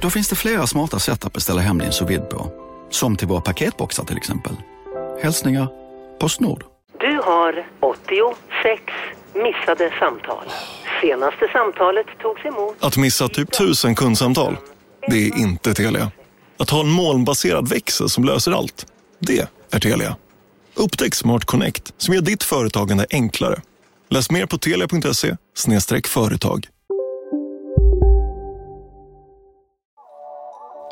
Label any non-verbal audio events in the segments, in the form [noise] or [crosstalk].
Då finns det flera smarta sätt att beställa hem din sous på. Som till våra paketboxar till exempel. Hälsningar Postnord. Du har 86 missade samtal. Senaste samtalet togs emot... Att missa typ tusen kundsamtal, det är inte Telia. Att ha en molnbaserad växel som löser allt, det är Telia. Upptäck Smart Connect som gör ditt företagande enklare. Läs mer på telia.se företag.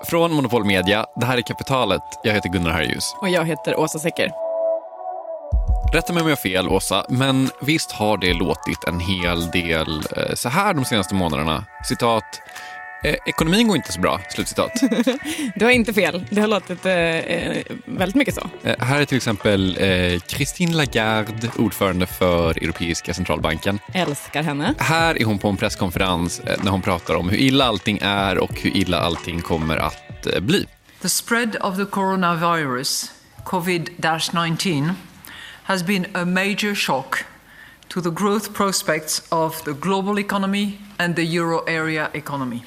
Från Monopol Media, det här är Kapitalet. Jag heter Gunnar Harjus. Och jag heter Åsa Secker. Rätta mig om jag har fel, Åsa, men visst har det låtit en hel del eh, så här de senaste månaderna? Citat. Eh, ekonomin går inte så bra. Slutcitat. [laughs] du har inte fel. Det har låtit eh, eh, väldigt mycket så. Eh, här är till exempel eh, Christine Lagarde, ordförande för Europeiska centralbanken. Älskar henne. Här är hon på en presskonferens eh, när hon pratar om hur illa allting är och hur illa allting kommer att eh, bli. The spread of the coronavirus, covid-19, has been a major shock to the growth prospects of the global economy and the euro area economy.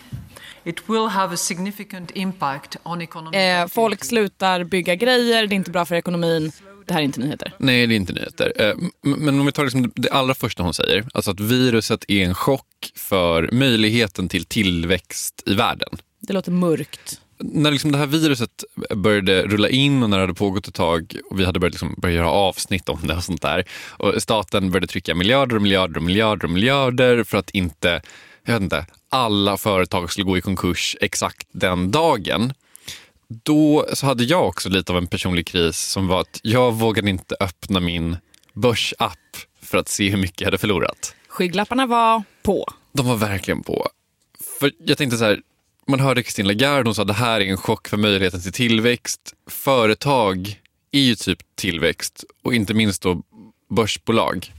Eh, folk slutar bygga grejer, det är inte bra för ekonomin. Det här är inte nyheter. Nej, det är inte nyheter. Eh, men om vi tar liksom det allra första hon säger, alltså att viruset är en chock för möjligheten till tillväxt i världen. Det låter mörkt. När liksom det här viruset började rulla in och när det hade pågått ett tag och vi hade börjat liksom börja göra avsnitt om det och sånt där. Och staten började trycka miljarder och miljarder och miljarder och miljarder för att inte jag vet inte, alla företag skulle gå i konkurs exakt den dagen. Då så hade jag också lite av en personlig kris som var att jag vågade inte öppna min börsapp för att se hur mycket jag hade förlorat. Skygglapparna var på. De var verkligen på. För jag tänkte så här, man hörde Christine Lagarde, hon sa att det här är en chock för möjligheten till tillväxt. Företag är ju typ tillväxt och inte minst då börsbolag.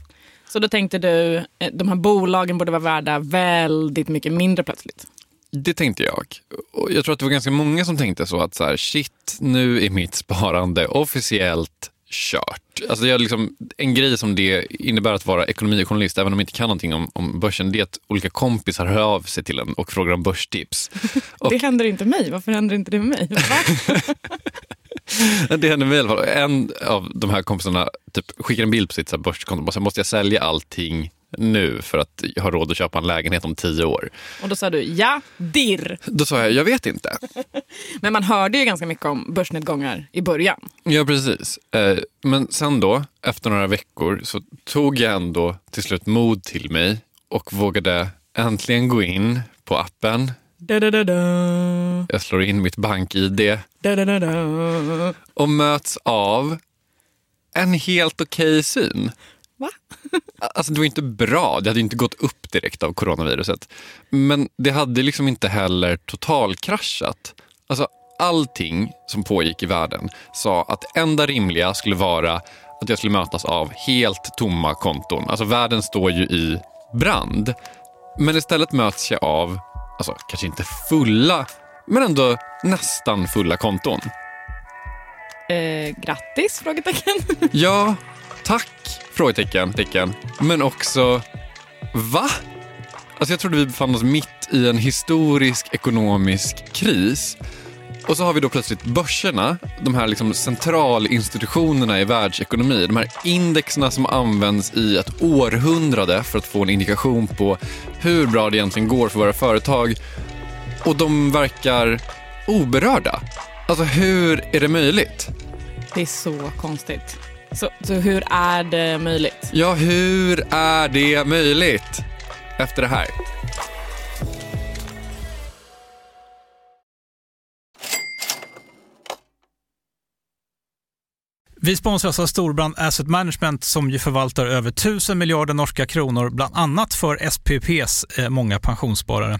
Så då tänkte du, eh, de här bolagen borde vara värda väldigt mycket mindre plötsligt? Det tänkte jag. Och jag tror att det var ganska många som tänkte så att så här, shit, nu är mitt sparande officiellt kört. Alltså jag liksom, en grej som det innebär att vara ekonomijournalist, även om man inte kan någonting om, om börsen, det är att olika kompisar hör av sig till en och frågar om börstips. Och, [laughs] det händer inte mig. Varför händer inte det med mig? [laughs] [laughs] det händer mig i alla fall. En av de här kompisarna typ, skickar en bild på sitt så här, börskonto och säger, måste jag sälja allting nu för att jag har råd att köpa en lägenhet om tio år. Och då sa du ja, dirr. Då sa jag, jag vet inte. [laughs] Men man hörde ju ganska mycket om börsnedgångar i början. Ja, precis. Eh, men sen då, efter några veckor, så tog jag ändå till slut mod till mig och vågade äntligen gå in på appen. Da, da, da, jag slår in mitt bank-id och möts av en helt okej okay syn. Va? alltså det var inte bra, det hade inte gått upp direkt av coronaviruset. Men det hade liksom inte heller totalkraschat. Alltså allting som pågick i världen sa att det enda rimliga skulle vara att jag skulle mötas av helt tomma konton. Alltså världen står ju i brand. Men istället möts jag av, alltså kanske inte fulla, men ändå nästan fulla konton. Eh, grattis? Frågetecken. [laughs] ja, tack? Frågetecken. Tecken. Men också, va? Alltså jag trodde vi befann oss mitt i en historisk ekonomisk kris. Och så har vi då plötsligt börserna, de här liksom centralinstitutionerna i världsekonomi. De här indexerna som används i ett århundrade för att få en indikation på hur bra det egentligen går för våra företag. Och de verkar oberörda. Alltså hur är det möjligt? Det är så konstigt. Så, så hur är det möjligt? Ja, hur är det möjligt? Efter det här. Vi sponsras av Storbrand Asset Management som ju förvaltar över 1000 miljarder norska kronor, bland annat för SPPs eh, många pensionssparare.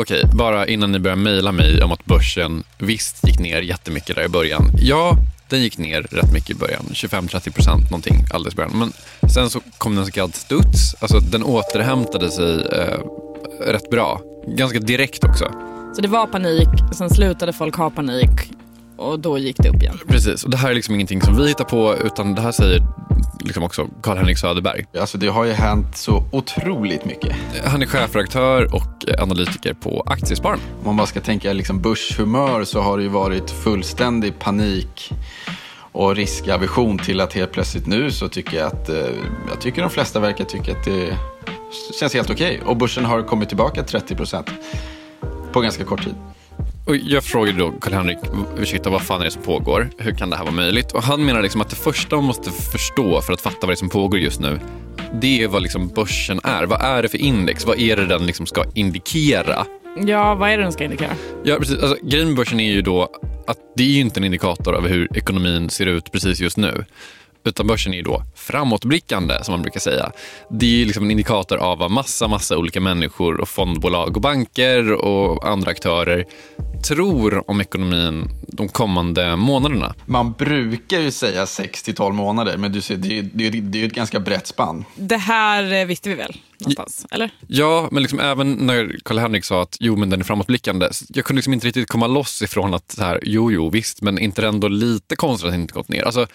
Okej, bara innan ni börjar mejla mig om att börsen visst gick ner jättemycket där i början. Ja, den gick ner rätt mycket i början. 25-30 procent någonting alldeles i början. Men sen så kom den så kallad studs. Alltså den återhämtade sig eh, rätt bra. Ganska direkt också. Så det var panik, sen slutade folk ha panik och då gick det upp igen. Precis, och det här är liksom ingenting som vi hittar på utan det här säger liksom också Karl-Henrik Söderberg. Alltså det har ju hänt så otroligt mycket. Han är chefredaktör och analytiker på Aktiespararna. Om man bara ska tänka liksom börshumör så har det ju varit fullständig panik och riskaversion till att helt plötsligt nu så tycker jag att, eh, jag tycker de flesta verkar tycka att det känns helt okej. Okay. Och börsen har kommit tillbaka 30 procent på ganska kort tid. Och jag frågade då Karl-Henrik, ursäkta vad fan är det som pågår? Hur kan det här vara möjligt? Och han menar liksom att det första man måste förstå för att fatta vad det är som pågår just nu, det är vad liksom börsen är. Vad är det för index? Vad är det den liksom ska indikera? Ja, vad är det den ska indikera? Ja, precis. Alltså, grejen med börsen är ju då att det är ju inte en indikator över hur ekonomin ser ut precis just nu. Utan börsen är ju då framåtblickande, som man brukar säga. Det är liksom en indikator av vad massa, massa olika människor och fondbolag och banker och andra aktörer tror om ekonomin de kommande månaderna. Man brukar ju säga 6 till 12 månader, men du ser, det, är, det, är, det är ett ganska brett spann. Det här eh, visste vi väl någonstans, eller? Ja, men liksom även när Karl-Henrik sa att jo, men den är framåtblickande. Jag kunde liksom inte riktigt komma loss ifrån att så här, jo, jo, visst, men inte ändå lite konstigt att den inte gått ner? Alltså,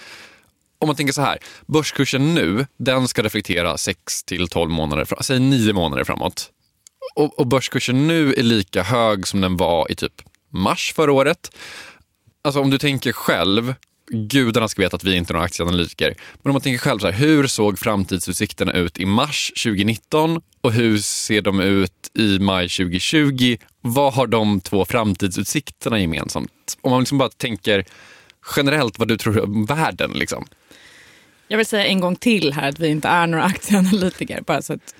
om man tänker så här, börskursen nu, den ska reflektera 6 till 12 månader, säg 9 månader framåt. Och, och börskursen nu är lika hög som den var i typ mars förra året. Alltså om du tänker själv, gudarna ska veta att vi inte är några aktieanalytiker, men om man tänker själv så här, hur såg framtidsutsikterna ut i mars 2019 och hur ser de ut i maj 2020? Vad har de två framtidsutsikterna gemensamt? Om man liksom bara tänker generellt vad du tror om världen. Liksom. Jag vill säga en gång till här att vi inte är några [laughs] aktieanalytiker. Bara så att,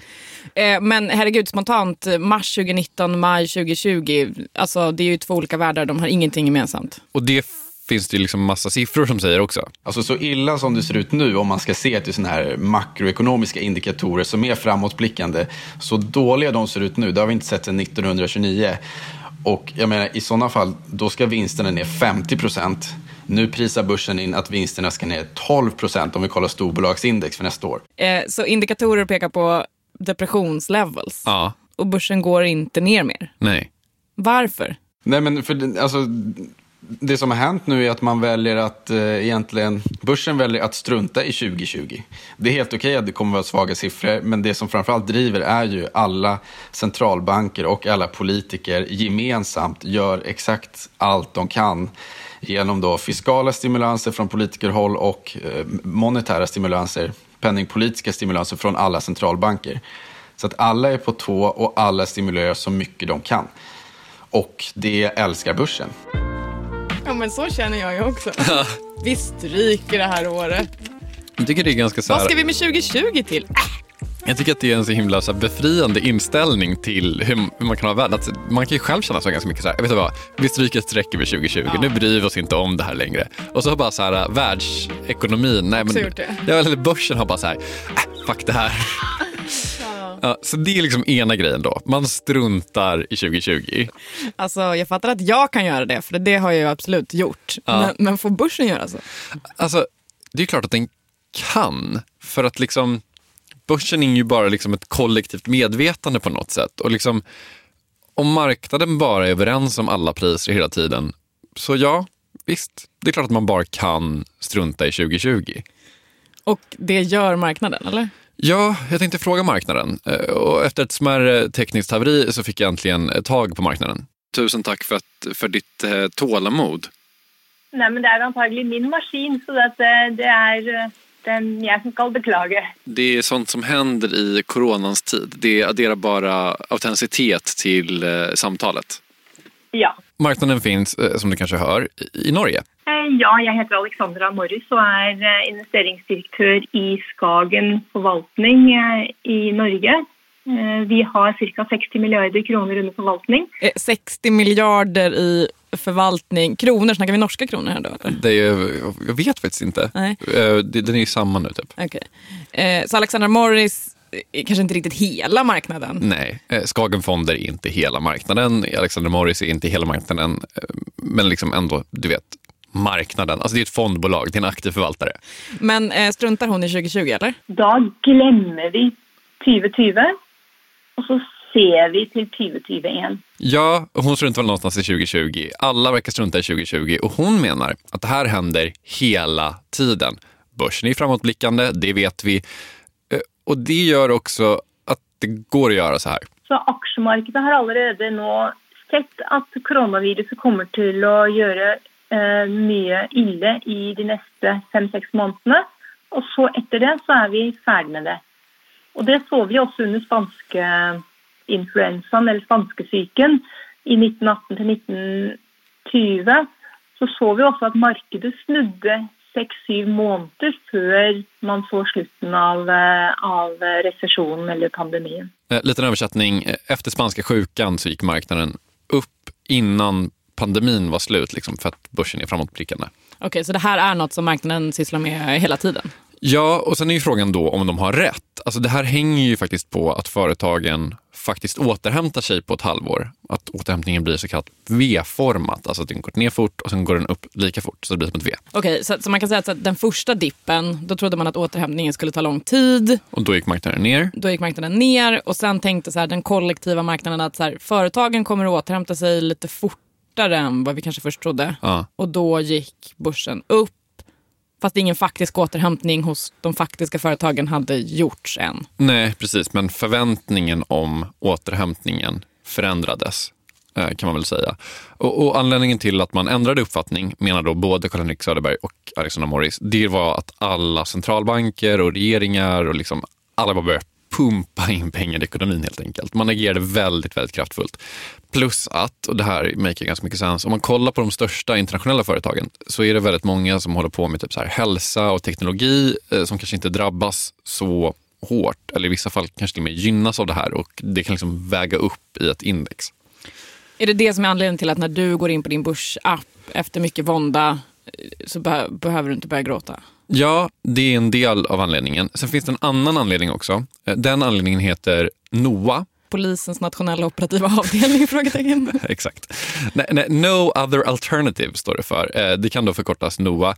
eh, men herregud, spontant, mars 2019, maj 2020. Alltså, det är ju två olika världar, de har ingenting gemensamt. Och det finns det liksom massa siffror som säger också. Alltså så illa som det ser ut nu om man ska se till sådana här makroekonomiska indikatorer som är framåtblickande. Så dåliga de ser ut nu, det har vi inte sett sedan 1929. Och jag menar i sådana fall, då ska vinsterna ner 50 procent. Nu prisar börsen in att vinsterna ska ner 12 procent om vi kollar storbolagsindex för nästa år. Eh, så indikatorer pekar på depressionslevels. Ja. Och börsen går inte ner mer. Nej. Varför? Nej, men för alltså, det som har hänt nu är att man väljer att eh, egentligen, börsen väljer att strunta i 2020. Det är helt okej okay att det kommer att vara svaga siffror, men det som framförallt driver är ju alla centralbanker och alla politiker gemensamt gör exakt allt de kan genom då fiskala stimulanser från politikerhåll och eh, monetära stimulanser, penningpolitiska stimulanser från alla centralbanker. Så att alla är på tå och alla stimulerar så mycket de kan. Och det älskar börsen. Ja men så känner jag ju också. [laughs] Vi stryker det här året. Jag tycker det är ganska så här, Vad ska vi med 2020 till? Jag tycker att det är en så himla så här, befriande inställning till hur, hur man kan ha världen. Man kan ju själv känna så ganska mycket så här, vet inte vad, vi stryker ett streck över 2020, nu bryr vi oss inte om det här längre. Och så har bara så här, världsekonomin, nej men, [laughs] ja, eller börsen har bara så här, äh, fuck det här. [laughs] Ja, så det är liksom ena grejen då, man struntar i 2020. Alltså, jag fattar att jag kan göra det, för det har jag ju absolut gjort. Ja. Men, men får börsen göra så? Alltså, det är klart att den kan. För att liksom, börsen är ju bara liksom ett kollektivt medvetande på något sätt. Och liksom, om marknaden bara är överens om alla priser hela tiden, så ja, visst, det är klart att man bara kan strunta i 2020. Och det gör marknaden, eller? Ja, jag tänkte fråga marknaden. Eh, Och efter ett smärre tekniskt haveri så fick jag äntligen eh, tag på marknaden. Tusen tack för, att, för ditt eh, tålamod. Nei, men det er antagelig min maskin, så at det, det eh, den jeg som skal beklage. Det är sånt som händer i coronans tid. Det adderar bara autenticitet till eh, samtalet. Ja. Marknaden finns, eh, som du kanske hör, i, i Norge. Eh, Ja, jeg heter Alexandra Morris og er eh, investeringsdirektør i Skagen forvaltning eh, i Norge. Eh, Vi har ca. 60 milliarder kroner under forvaltning. Eh, 60 miljarder i förvaltning. Kronor, snackar vi norska kronor här då? Eller? Det är, jag vet faktiskt inte. Nej. Eh, det- Den är ju samma nu typ. Okej. Eh, så Alexander Morris är kanske inte riktigt hela marknaden. Nej, eh, Skagenfonder är inte hela marknaden. Alexander Morris är inte hela marknaden. eh, Men liksom ändå, du vet, marknaden. Alltså det är ett fondbolag, det är en aktiv förvaltare. Men eh, struntar hon i 2020 eller? Da glemmer vi 2020, og så ser vi til 2021. Ja, hon struntar väl någonstans i 2020. Alla verkar strunta i 2020 och hon menar att det här händer hela tiden. Börsen är framåtblickande, det vet vi. Eh, Och det gör också att det går att göra så här. Så aksjemarkedet har allerede nå sett at koronaviruset kommer til å gjøre eh, mye ille i de neste fem-seks månedene. Og så etter det så er vi ferdig med det. Og det så vi også under spanskeinfluensaen, eller spanskesyken, i 1918 til 1920. Så så vi også at markedet snudde seks-syv måneder før man så slutten av, eh, av resesjonen eller pandemien. Eh, Liten översättning. Efter spanska sjukan så gick marknaden upp innan pandemin var slut liksom, för att börsen är framåtblickande. Okej, så det här är något som marknaden sysslar med hela tiden? Ja, och sen är ju frågan då om de har rätt. Alltså det här hänger ju faktiskt på att företagen faktiskt återhämtar sig på ett halvår. Att återhämtningen blir så kallat V-format, alltså att den går ner fort och sen går den upp lika fort, så det blir som ett V. Okej, så, så man kan säga att den första dippen, då trodde man att återhämtningen skulle ta lång tid. Och då gick marknaden ner. Då gick marknaden ner och sen tänkte så här, den kollektiva marknaden att så här, företagen kommer att återhämta sig lite fortare än vad vi kanske först trodde. Ja. Och då gick börsen upp. Fast ingen faktisk återhämtning hos de faktiska företagen hade gjorts än. Nej, precis. Men förväntningen om återhämtningen förändrades, eh, kan man väl säga. Och, och anledningen till att man ändrade uppfattning, menar då både Karl-Henrik Söderberg och Alexander Morris, det var att alla centralbanker och regeringar och liksom alla var började pumpa in pengar i ekonomin helt enkelt. Man agerade väldigt, väldigt kraftfullt. Plus att, och det här maker ganska mycket sens, om man kollar på de största internationella företagen så är det väldigt många som håller på med typ så här hälsa och teknologi eh, som kanske inte drabbas så hårt, eller i vissa fall kanske till och med gynnas av det här och det kan liksom väga upp i ett index. Är det det som är anledningen till att när du går in på din börsapp efter mycket vånda så be- behöver du inte börja gråta? Ja, det är en del av anledningen. Sen finns det en annan anledning också. Eh, Den anledningen heter NOA. Polisens nationella operativa [laughs] avdelning? Frågetecken. [laughs] Exakt. Nej, nej, no other alternative står det för. Eh, Det kan då förkortas NOA.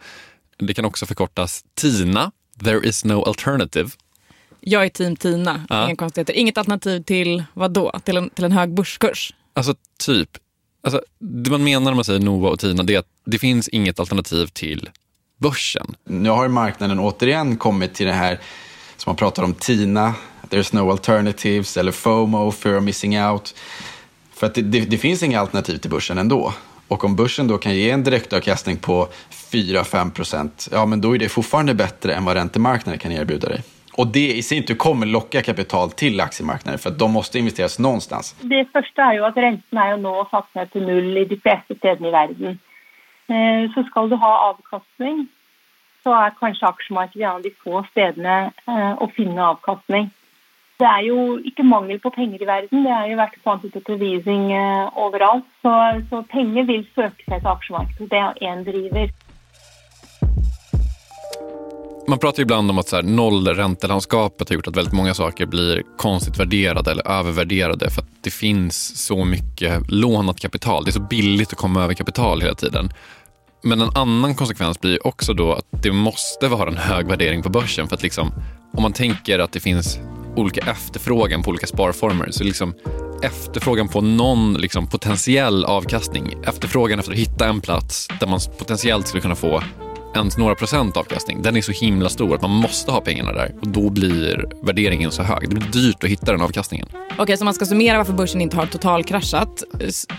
Det kan också förkortas TINA. There is no alternative. Jag är team Tina, Ja. inga konstigheter. Inget alternativ till vad då? Till en, till en hög börskurs? Alltså typ, alltså, det man menar när man säger NOA och TINA det är att det finns inget alternativ till börsen. Nu har marknaden återigen kommit till det här som man pratar om TINA, there's no alternatives, eller FOMO, fear of missing out. För att det, det, det finns inga alternativ till börsen ändå. Och om börsen då kan ge en direktavkastning på 4-5 procent, ja men då är det fortfarande bättre än vad räntemarknaden kan erbjuda dig. Och det i sin tur kommer locka kapital till aktiemarknaden för att de måste investeras någonstans. Det första är ju att räntorna är ju nu satt ner till noll i de flesta stedene i världen. Eh, så ska du ha avkastning, så är kanske aktiemarknaden en av de få ställena eh, att finna avkastning. Det är ju inte mangel på pengar i världen, det har ju varit quantitative easing eh, överallt. Så, så pengar vill söka sig till aktiemarknaden, det är en driver. Man pratar ju ibland om att så här, nollräntelandskapet har gjort att väldigt många saker blir konstigt värderade eller övervärderade för att det finns så mycket lånat kapital. Det är så billigt att komma över kapital hela tiden. Men en annan konsekvens blir också då att det måste vara en hög värdering på börsen för att liksom, om man tänker att det finns olika efterfrågan på olika sparformer så liksom efterfrågan på någon liksom potentiell avkastning, efterfrågan efter att hitta en plats där man potentiellt skulle kunna få ens några procent avkastning, den är så himla stor att man måste ha pengarna där och då blir värderingen så hög. Det blir dyrt att hitta den avkastningen. Okej, okay, så om man ska summera varför börsen inte har totalkraschat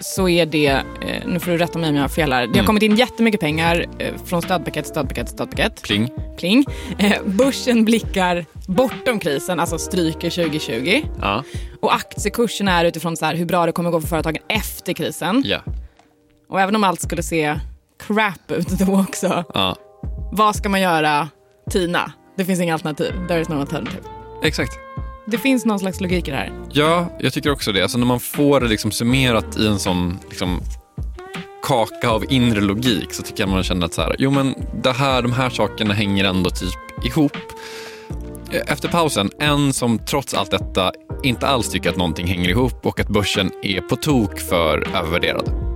så är det, eh, nu får du rätta mig om jag har fel här, det har mm. kommit in jättemycket pengar eh, från stödpaket, stödpaket, stödpaket. Pling. Pling. Eh, börsen blickar bortom krisen, alltså stryker 2020. Ja. Och aktiekursen är utifrån så här, hur bra det kommer gå för företagen efter krisen. Ja. Och även om allt skulle se crap ut då också, ja. Vad ska man göra Tina? Det finns inga alternativ. There is no alternative. Exakt. Det finns någon slags logik i det här. Ja, jag tycker också det. Alltså när man får det liksom summerat i en sån liksom, kaka av inre logik så tycker jag man känner att så här, jo men det här, de här sakerna hänger ändå typ ihop. Efter pausen, en som trots allt detta inte alls tycker att någonting hänger ihop och att börsen är på tok för övervärderad.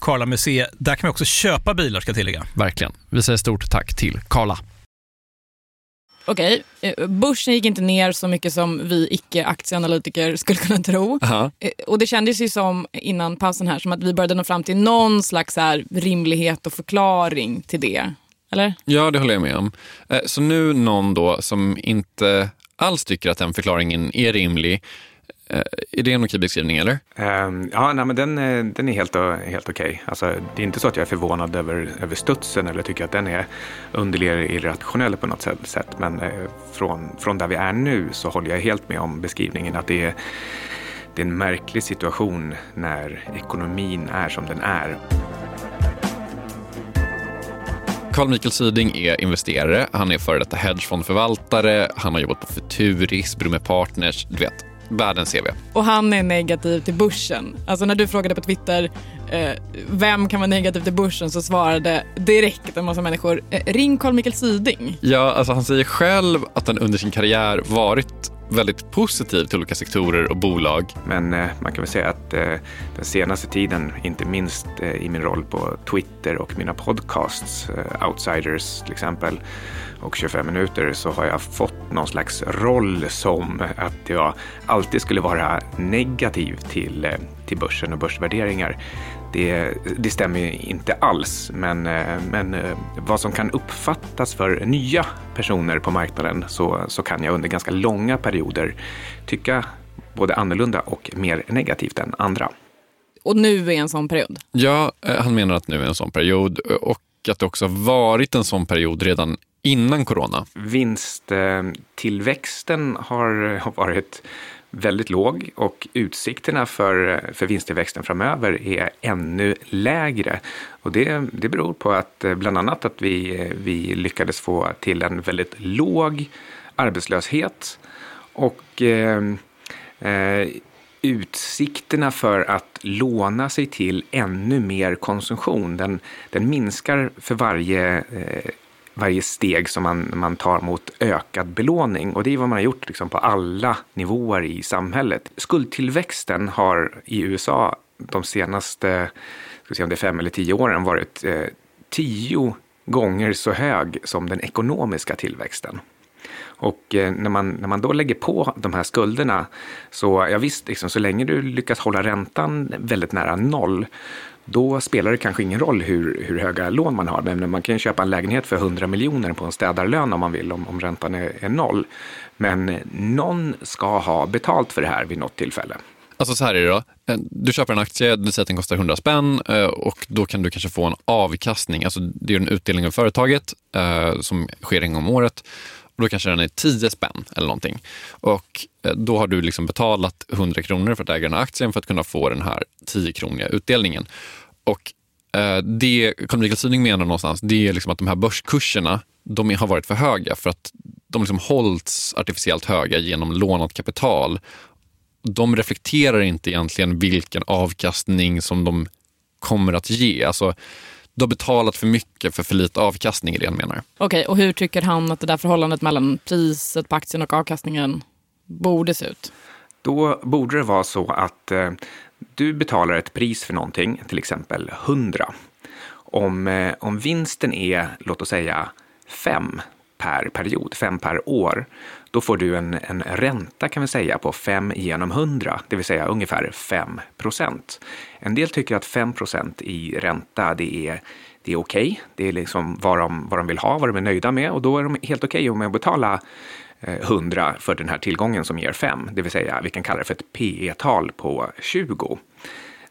Karla Museet. Där kan man också köpa bilar ska jag tillägga. Verkligen. Vi säger stort tack till Karla. Okej, eh, börsen gick inte ner så mycket som vi icke-aktieanalytiker skulle kunna tro. Aha. Eh, Och det kändes ju som innan pausen här som att vi började nå fram till någon slags här rimlighet och förklaring till det. Eller? Ja, det håller jag med om. Eh, Så nu någon då som inte alls tycker att den förklaringen är rimlig. Eh, Är det en okej beskrivning eller? Ehm, ja, nej, men den, eh, den är helt, helt okej. Alltså, det är inte så att jag är förvånad över, över studsen eller tycker att den är underlig eller irrationell på något sätt- sätt. Men eh, från, från där vi är nu så håller jag helt med om beskrivningen att det är, det är en märklig situation när ekonomin är som den är. Carl Michael Syding är investerare, han är före detta hedgefondförvaltare, han har jobbat på Futuris, Brumme Partners, du vet, världens CV. Och han är negativ till börsen. Alltså när du frågade på Twitter eh, vem kan vara negativ till börsen så svarade direkt en massa människor eh, ring Carl Michael Syding. Ja, alltså han säger själv att han under sin karriär varit väldigt positiv till olika sektorer och bolag. Men eh, man kan väl säga att eh, den senaste tiden, inte minst eh, i min roll på Twitter och mina podcasts, eh, Outsiders till exempel, och 25 minuter, så har jag fått någon slags roll som att jag alltid skulle vara negativ till, eh, till börsen och börsvärderingar. Det, det stämmer ju inte alls, men, eh, men eh, vad som kan uppfattas för nya personer på marknaden så, så kan jag under ganska långa perioder tycka både annorlunda och mer negativt än andra. Och nu är en sån period. Ja, eh, han menar att nu är en sån period och att det också har varit en sån period redan innan corona. Vinsttillväxten har varit väldigt låg och utsikterna för, för vinsttillväxten framöver är ännu lägre. Och det, det beror på att eh, bland annat att vi, eh, vi lyckades få till en väldigt låg arbetslöshet och eh, eh, utsikterna för att låna sig till ännu mer konsumtion, den, den minskar för varje eh, varje steg som man, man tar mot ökad belåning. Och det är vad man har gjort liksom, på alla nivåer i samhället. Skuldtillväxten har i USA de senaste ska se om det är fem eller tio åren varit eh, tio gånger så hög som den ekonomiska tillväxten. Och eh, när, man, när man då lägger på de här skulderna, så ja, visst, liksom, så länge du lyckas hålla räntan väldigt nära noll, då spelar det kanske ingen roll hur, hur höga lån man har. Men man kan ju köpa en lägenhet för 100 miljoner på en städarlön om man vill, om, om räntan är, är noll. Men någon ska ha betalt för det här vid något tillfälle. Alltså så här är det då. Eh, du köper en aktie, du säger att den kostar 100 spänn eh, och då kan du kanske få en avkastning. Alltså det är en utdelning av företaget eh, som sker en gång om året. Och då kanske den är 10 spänn eller någonting. Och eh, då har du liksom betalat 100 kronor för att äga den här aktien för att kunna få den här 10-kroniga utdelningen. Och eh, det Carl Michael Syding menar någonstans, det är liksom att de här börskurserna, de har varit för höga för att de liksom hållits artificiellt höga genom lånat kapital de reflekterar inte egentligen vilken avkastning som de kommer att ge. Alltså, du har betalat för mycket för för lite avkastning är det han menar. Okej, och hur tycker han att det där förhållandet mellan priset på aktien och avkastningen borde se ut? Då borde det vara så att eh, du betalar ett pris för någonting, till exempel 100. Om, eh, om vinsten är, låt oss säga, 5 per period, 5 per år, då får du en, en ränta kan vi säga på 5 genom 100, det vill säga ungefär 5 procent. En del tycker att 5 procent i ränta, det är, det är okej. Det är liksom vad de, vad de vill ha, vad de är nöjda med och då är de helt okej med att betala 100 eh, för den här tillgången som ger 5, det vill säga vi kan kalla det för ett PE-tal på 20.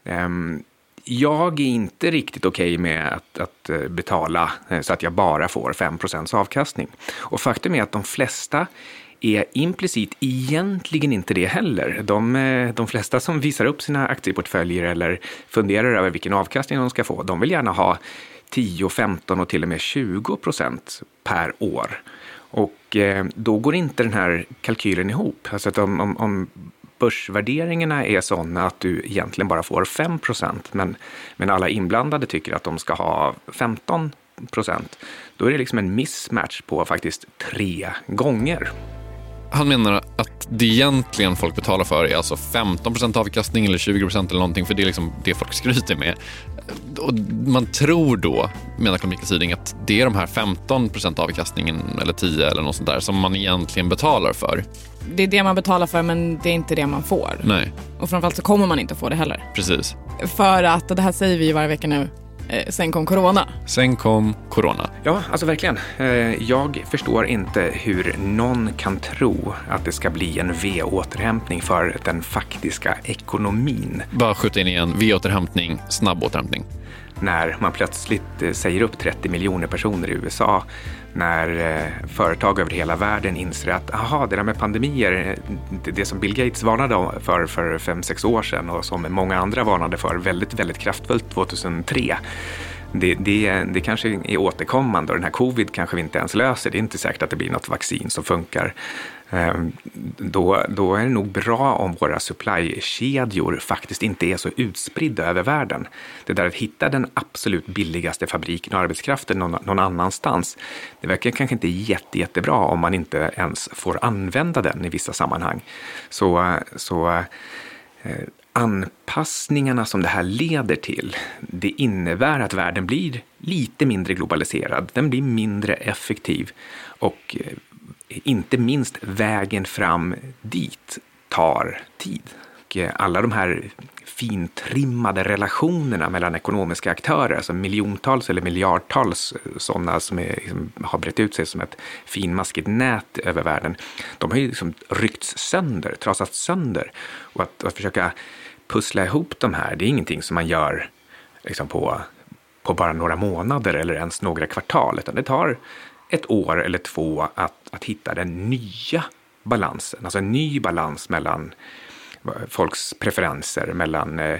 Ehm, jag är inte riktigt okej med att, att eh, betala eh, så att jag bara får 5% avkastning. Och faktum är att de flesta är implicit egentligen inte det heller. De, eh, de flesta som visar upp sina aktieportföljer eller funderar över vilken avkastning de ska få, de vill gärna ha 10, 15 och till och med 20 procent per år. Och eh, då går inte den här kalkylen ihop. Alltså att om, om, om börsvärderingarna är sådana att du egentligen bara får 5 procent, men, men alla inblandade tycker att de ska ha 15 procent, då är det liksom en mismatch på faktiskt tre gånger. Han menar att det egentligen folk betalar för är alltså 15% avkastning eller 20% eller någonting, för det är liksom det folk skryter med. Och man tror då, menar Carl Mikael Syding att det är de här 15 procent avkastningen eller 10 eller något sånt där som man egentligen betalar för. Det är det man betalar för men det är inte det man får. Nej, Och framförallt så kommer man inte få det heller. precis. För att, och det här säger vi varje vecka nu, sen kom corona. Sen kom corona. Ja, alltså verkligen. Eh, Jag förstår inte hur någon kan tro att det ska bli en V-återhämtning för den faktiska ekonomin. Bara skjuta in igen, V-återhämtning, snabb återhämtning. När man plötsligt eh, säger upp 30 miljoner personer i USA, när eh, företag över hela världen inser att aha, det där med pandemier, eh, det, det som Bill Gates varnade för för fem sex år sedan och som många andra varnade för väldigt, väldigt kraftfullt 2003. Det, det, det kanske är återkommande och den här covid kanske vi inte ens löser. Det är inte säkert att det blir något vaccin som funkar. Ehm, då, då är det nog bra om våra supply-kedjor faktiskt inte är så utspridda över världen. Det där att hitta den absolut billigaste fabriken och arbetskraften någon, någon annanstans, det verkar kanske inte jätte, jättebra om man inte ens får använda den i vissa sammanhang. Så, så eh, anpassningarna som det här leder till, det innebär att världen blir lite mindre globaliserad, den blir mindre effektiv och eh, inte minst vägen fram dit tar tid. Och eh, alla de här fintrimmade relationerna mellan ekonomiska aktörer, alltså miljontals eller miljardtals eh, sådana som är, liksom, har brett ut sig som ett finmaskigt nät över världen, de har ju liksom ryckts sönder, trasats sönder. Och att, att försöka pussla ihop de här, det är ingenting som man gör liksom på, på bara några månader eller ens några kvartal, utan det tar ett år eller två att, att hitta den nya balansen, alltså en ny balans mellan folks preferenser, mellan eh,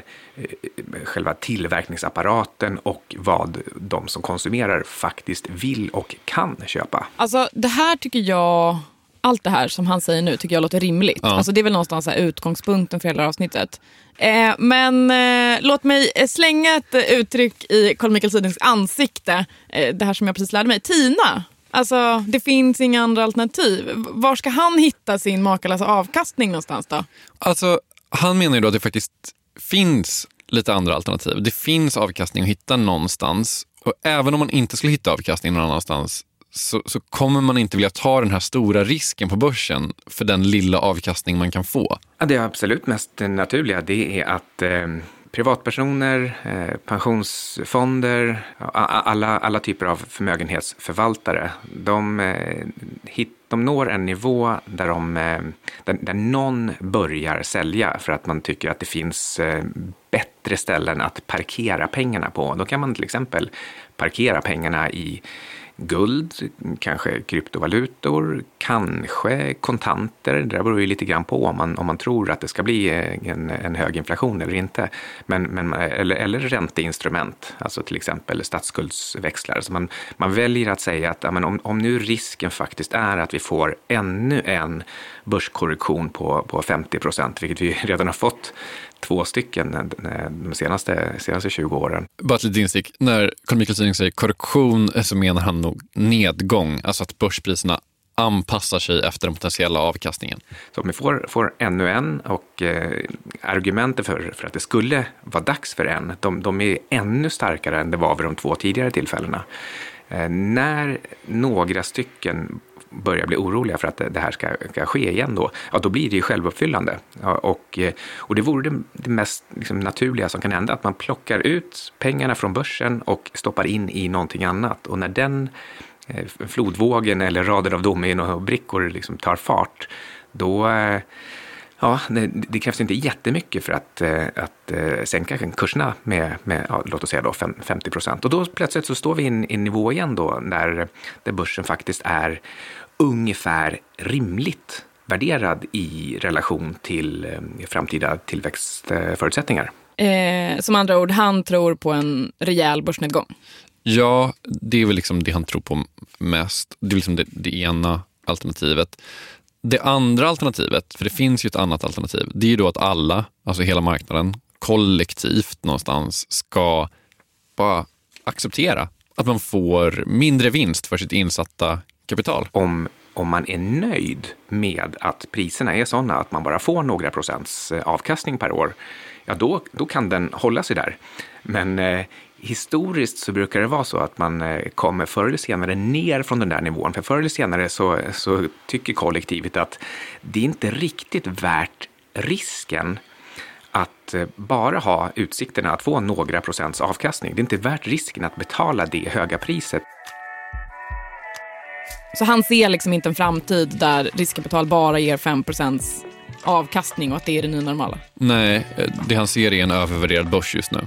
själva tillverkningsapparaten och vad de som konsumerar faktiskt vill och kan köpa. Alltså det här tycker jag, allt det här som han säger nu tycker jag låter rimligt. Ja. Alltså det är väl någonstans här utgångspunkten för hela det här avsnittet. Eh, men eh, låt mig eh, slänga ett eh, uttryck i Carl Michael Sidings ansikte. Eh, det här som jag precis lärde mig. Tina. Alltså det finns inga andra alternativ. Var ska han hitta sin makalösa avkastning någonstans då? Alltså, han menar ju då att det faktiskt finns lite andra alternativ. Det finns avkastning att hitta någonstans. Och även om man inte skulle hitta avkastning någon annanstans så, så kommer man inte vilja ta den här stora risken på börsen för den lilla avkastning man kan få. Ja, det absolut mest naturliga det är att eh, privatpersoner, eh, pensionsfonder, alla, alla typer av förmögenhetsförvaltare, de, eh, hit, de når en nivå där, de, eh, där, där någon börjar sälja för att man tycker att det finns bättre ställen att parkera pengarna på. Då kan man till exempel parkera pengarna i guld, kanske kryptovalutor, kanske kontanter. Det där beror ju lite grann på om man, om man tror att det ska bli eh, en, en hög inflation eller inte. Men, men, eller, eller ränteinstrument, alltså till exempel statsskuldsväxlar. Så man, man väljer att säga att ja, men om, om nu risken faktiskt är att vi får ännu en börskorrektion på, på 50 procent, vilket vi [laughs] redan har fått två stycken de senaste, senaste 20 åren. Bara ett litet instick. När Carl Michael Syding säger korrektion så menar han nog nedgång. Alltså att börspriserna anpassar sig efter den potentiella avkastningen. Så om vi får, får ännu en och eh, argumenten för, för att det skulle vara dags för en, de, de är ännu starkare än det var vid de två tidigare tillfällena. Eh, när några stycken börjar bli oroliga för att det, här ska, ska ske igen då, ja då blir det ju självuppfyllande. Ja, och, eh, och det vore det, det mest liksom, naturliga som kan hända, att man plockar ut pengarna från börsen och stoppar in i någonting annat. Och när den eh, flodvågen eller raden av dominobrickor liksom tar fart, då eh, Ja, det, det krävs inte jättemycket för att, eh, att eh, sänka kurserna med, med ja, låt oss säga då, fem- 50 procent. Och då plötsligt så står vi i en, i en nivå igen då när, där börsen faktiskt är ungefär rimligt värderad i relation till eh, framtida tillväxtförutsättningar. Eh, som andra ord, han tror på en rejäl börsnedgång. Ja, det är väl liksom det han tror på mest. Det är liksom det, det ena alternativet. Det andra alternativet, för det finns ju ett annat alternativ, det är ju då att alla, alltså hela marknaden, kollektivt någonstans ska bara acceptera att man får mindre vinst för sitt insatta kapital. Om, om man är nöjd med att priserna är sådana att man bara får några procents eh, avkastning per år, ja då, då kan den hålla sig där. Men eh, historiskt så brukar det vara så att man eh, kommer förr eller senare ner från den där nivån. För förr eller senare så, så tycker kollektivet att det är inte riktigt värt risken att eh, bara ha utsikterna att få några procents avkastning. Det är inte värt risken att betala det höga priset. Så han ser liksom inte en framtid där riskkapital bara ger 5% avkastning och att det är det nya normala? Nej, eh, det han ser är en övervärderad börs just nu.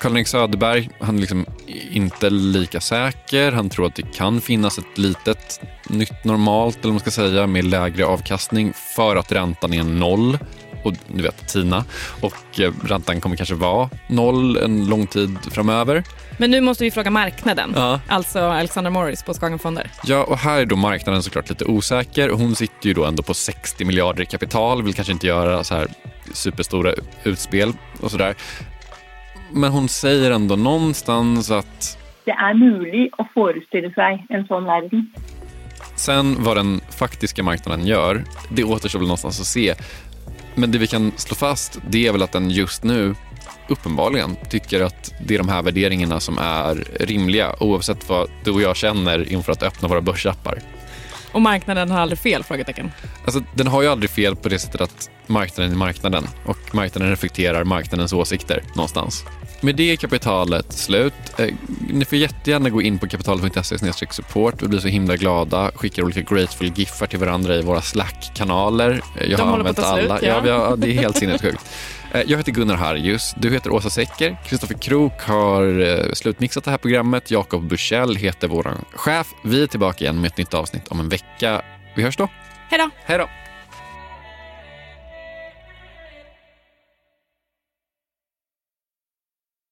Karl-Henrik Söderberg, han är liksom inte lika säker. Han tror att det kan finnas ett litet nytt normalt, eller vad man ska säga, med lägre avkastning för att räntan är noll och du vet TINA och eh, räntan kommer kanske vara noll en lång tid framöver. Men nu måste vi fråga marknaden, Ja. alltså Alexander Morris på Skagen Fonder. Ja, och här är då marknaden såklart lite osäker. Hon sitter ju då ändå på 60 miljarder i kapital, vill kanske inte göra så här superstora utspel och sådär. Men hon säger ändå någonstans att Det är möjligt att föreställa sig en sån värld. sen vad den faktiska marknaden gör, det återstår väl någonstans att se. Men det vi kan slå fast, det är väl att den just nu uppenbarligen tycker att det är de här värderingarna som är rimliga oavsett vad du och jag känner inför att öppna våra börsappar. Och marknaden har aldrig fel? frågetecken. Alltså, den har ju aldrig fel på det sättet att marknaden är marknaden och marknaden reflekterar marknadens åsikter någonstans. Med det är kapitalet slut. Eh, ni får jättegärna gå in på kapitalet.se support. Vi blir så himla glada. Skickar olika grateful giffar till varandra i våra Slack-kanaler. Eh, Jag De har håller på att ta slut, alla. ja. Ja, det är helt sinnessjukt. [laughs] Eh, Jag heter Gunnar Harjus. Du heter Åsa Secker. Kristoffer Krook har eh, slutmixat det här programmet. Jakob Bursell heter vår chef. Vi är tillbaka igen med ett nytt avsnitt om en vecka. Vi hörs då. Hej då! Hej då!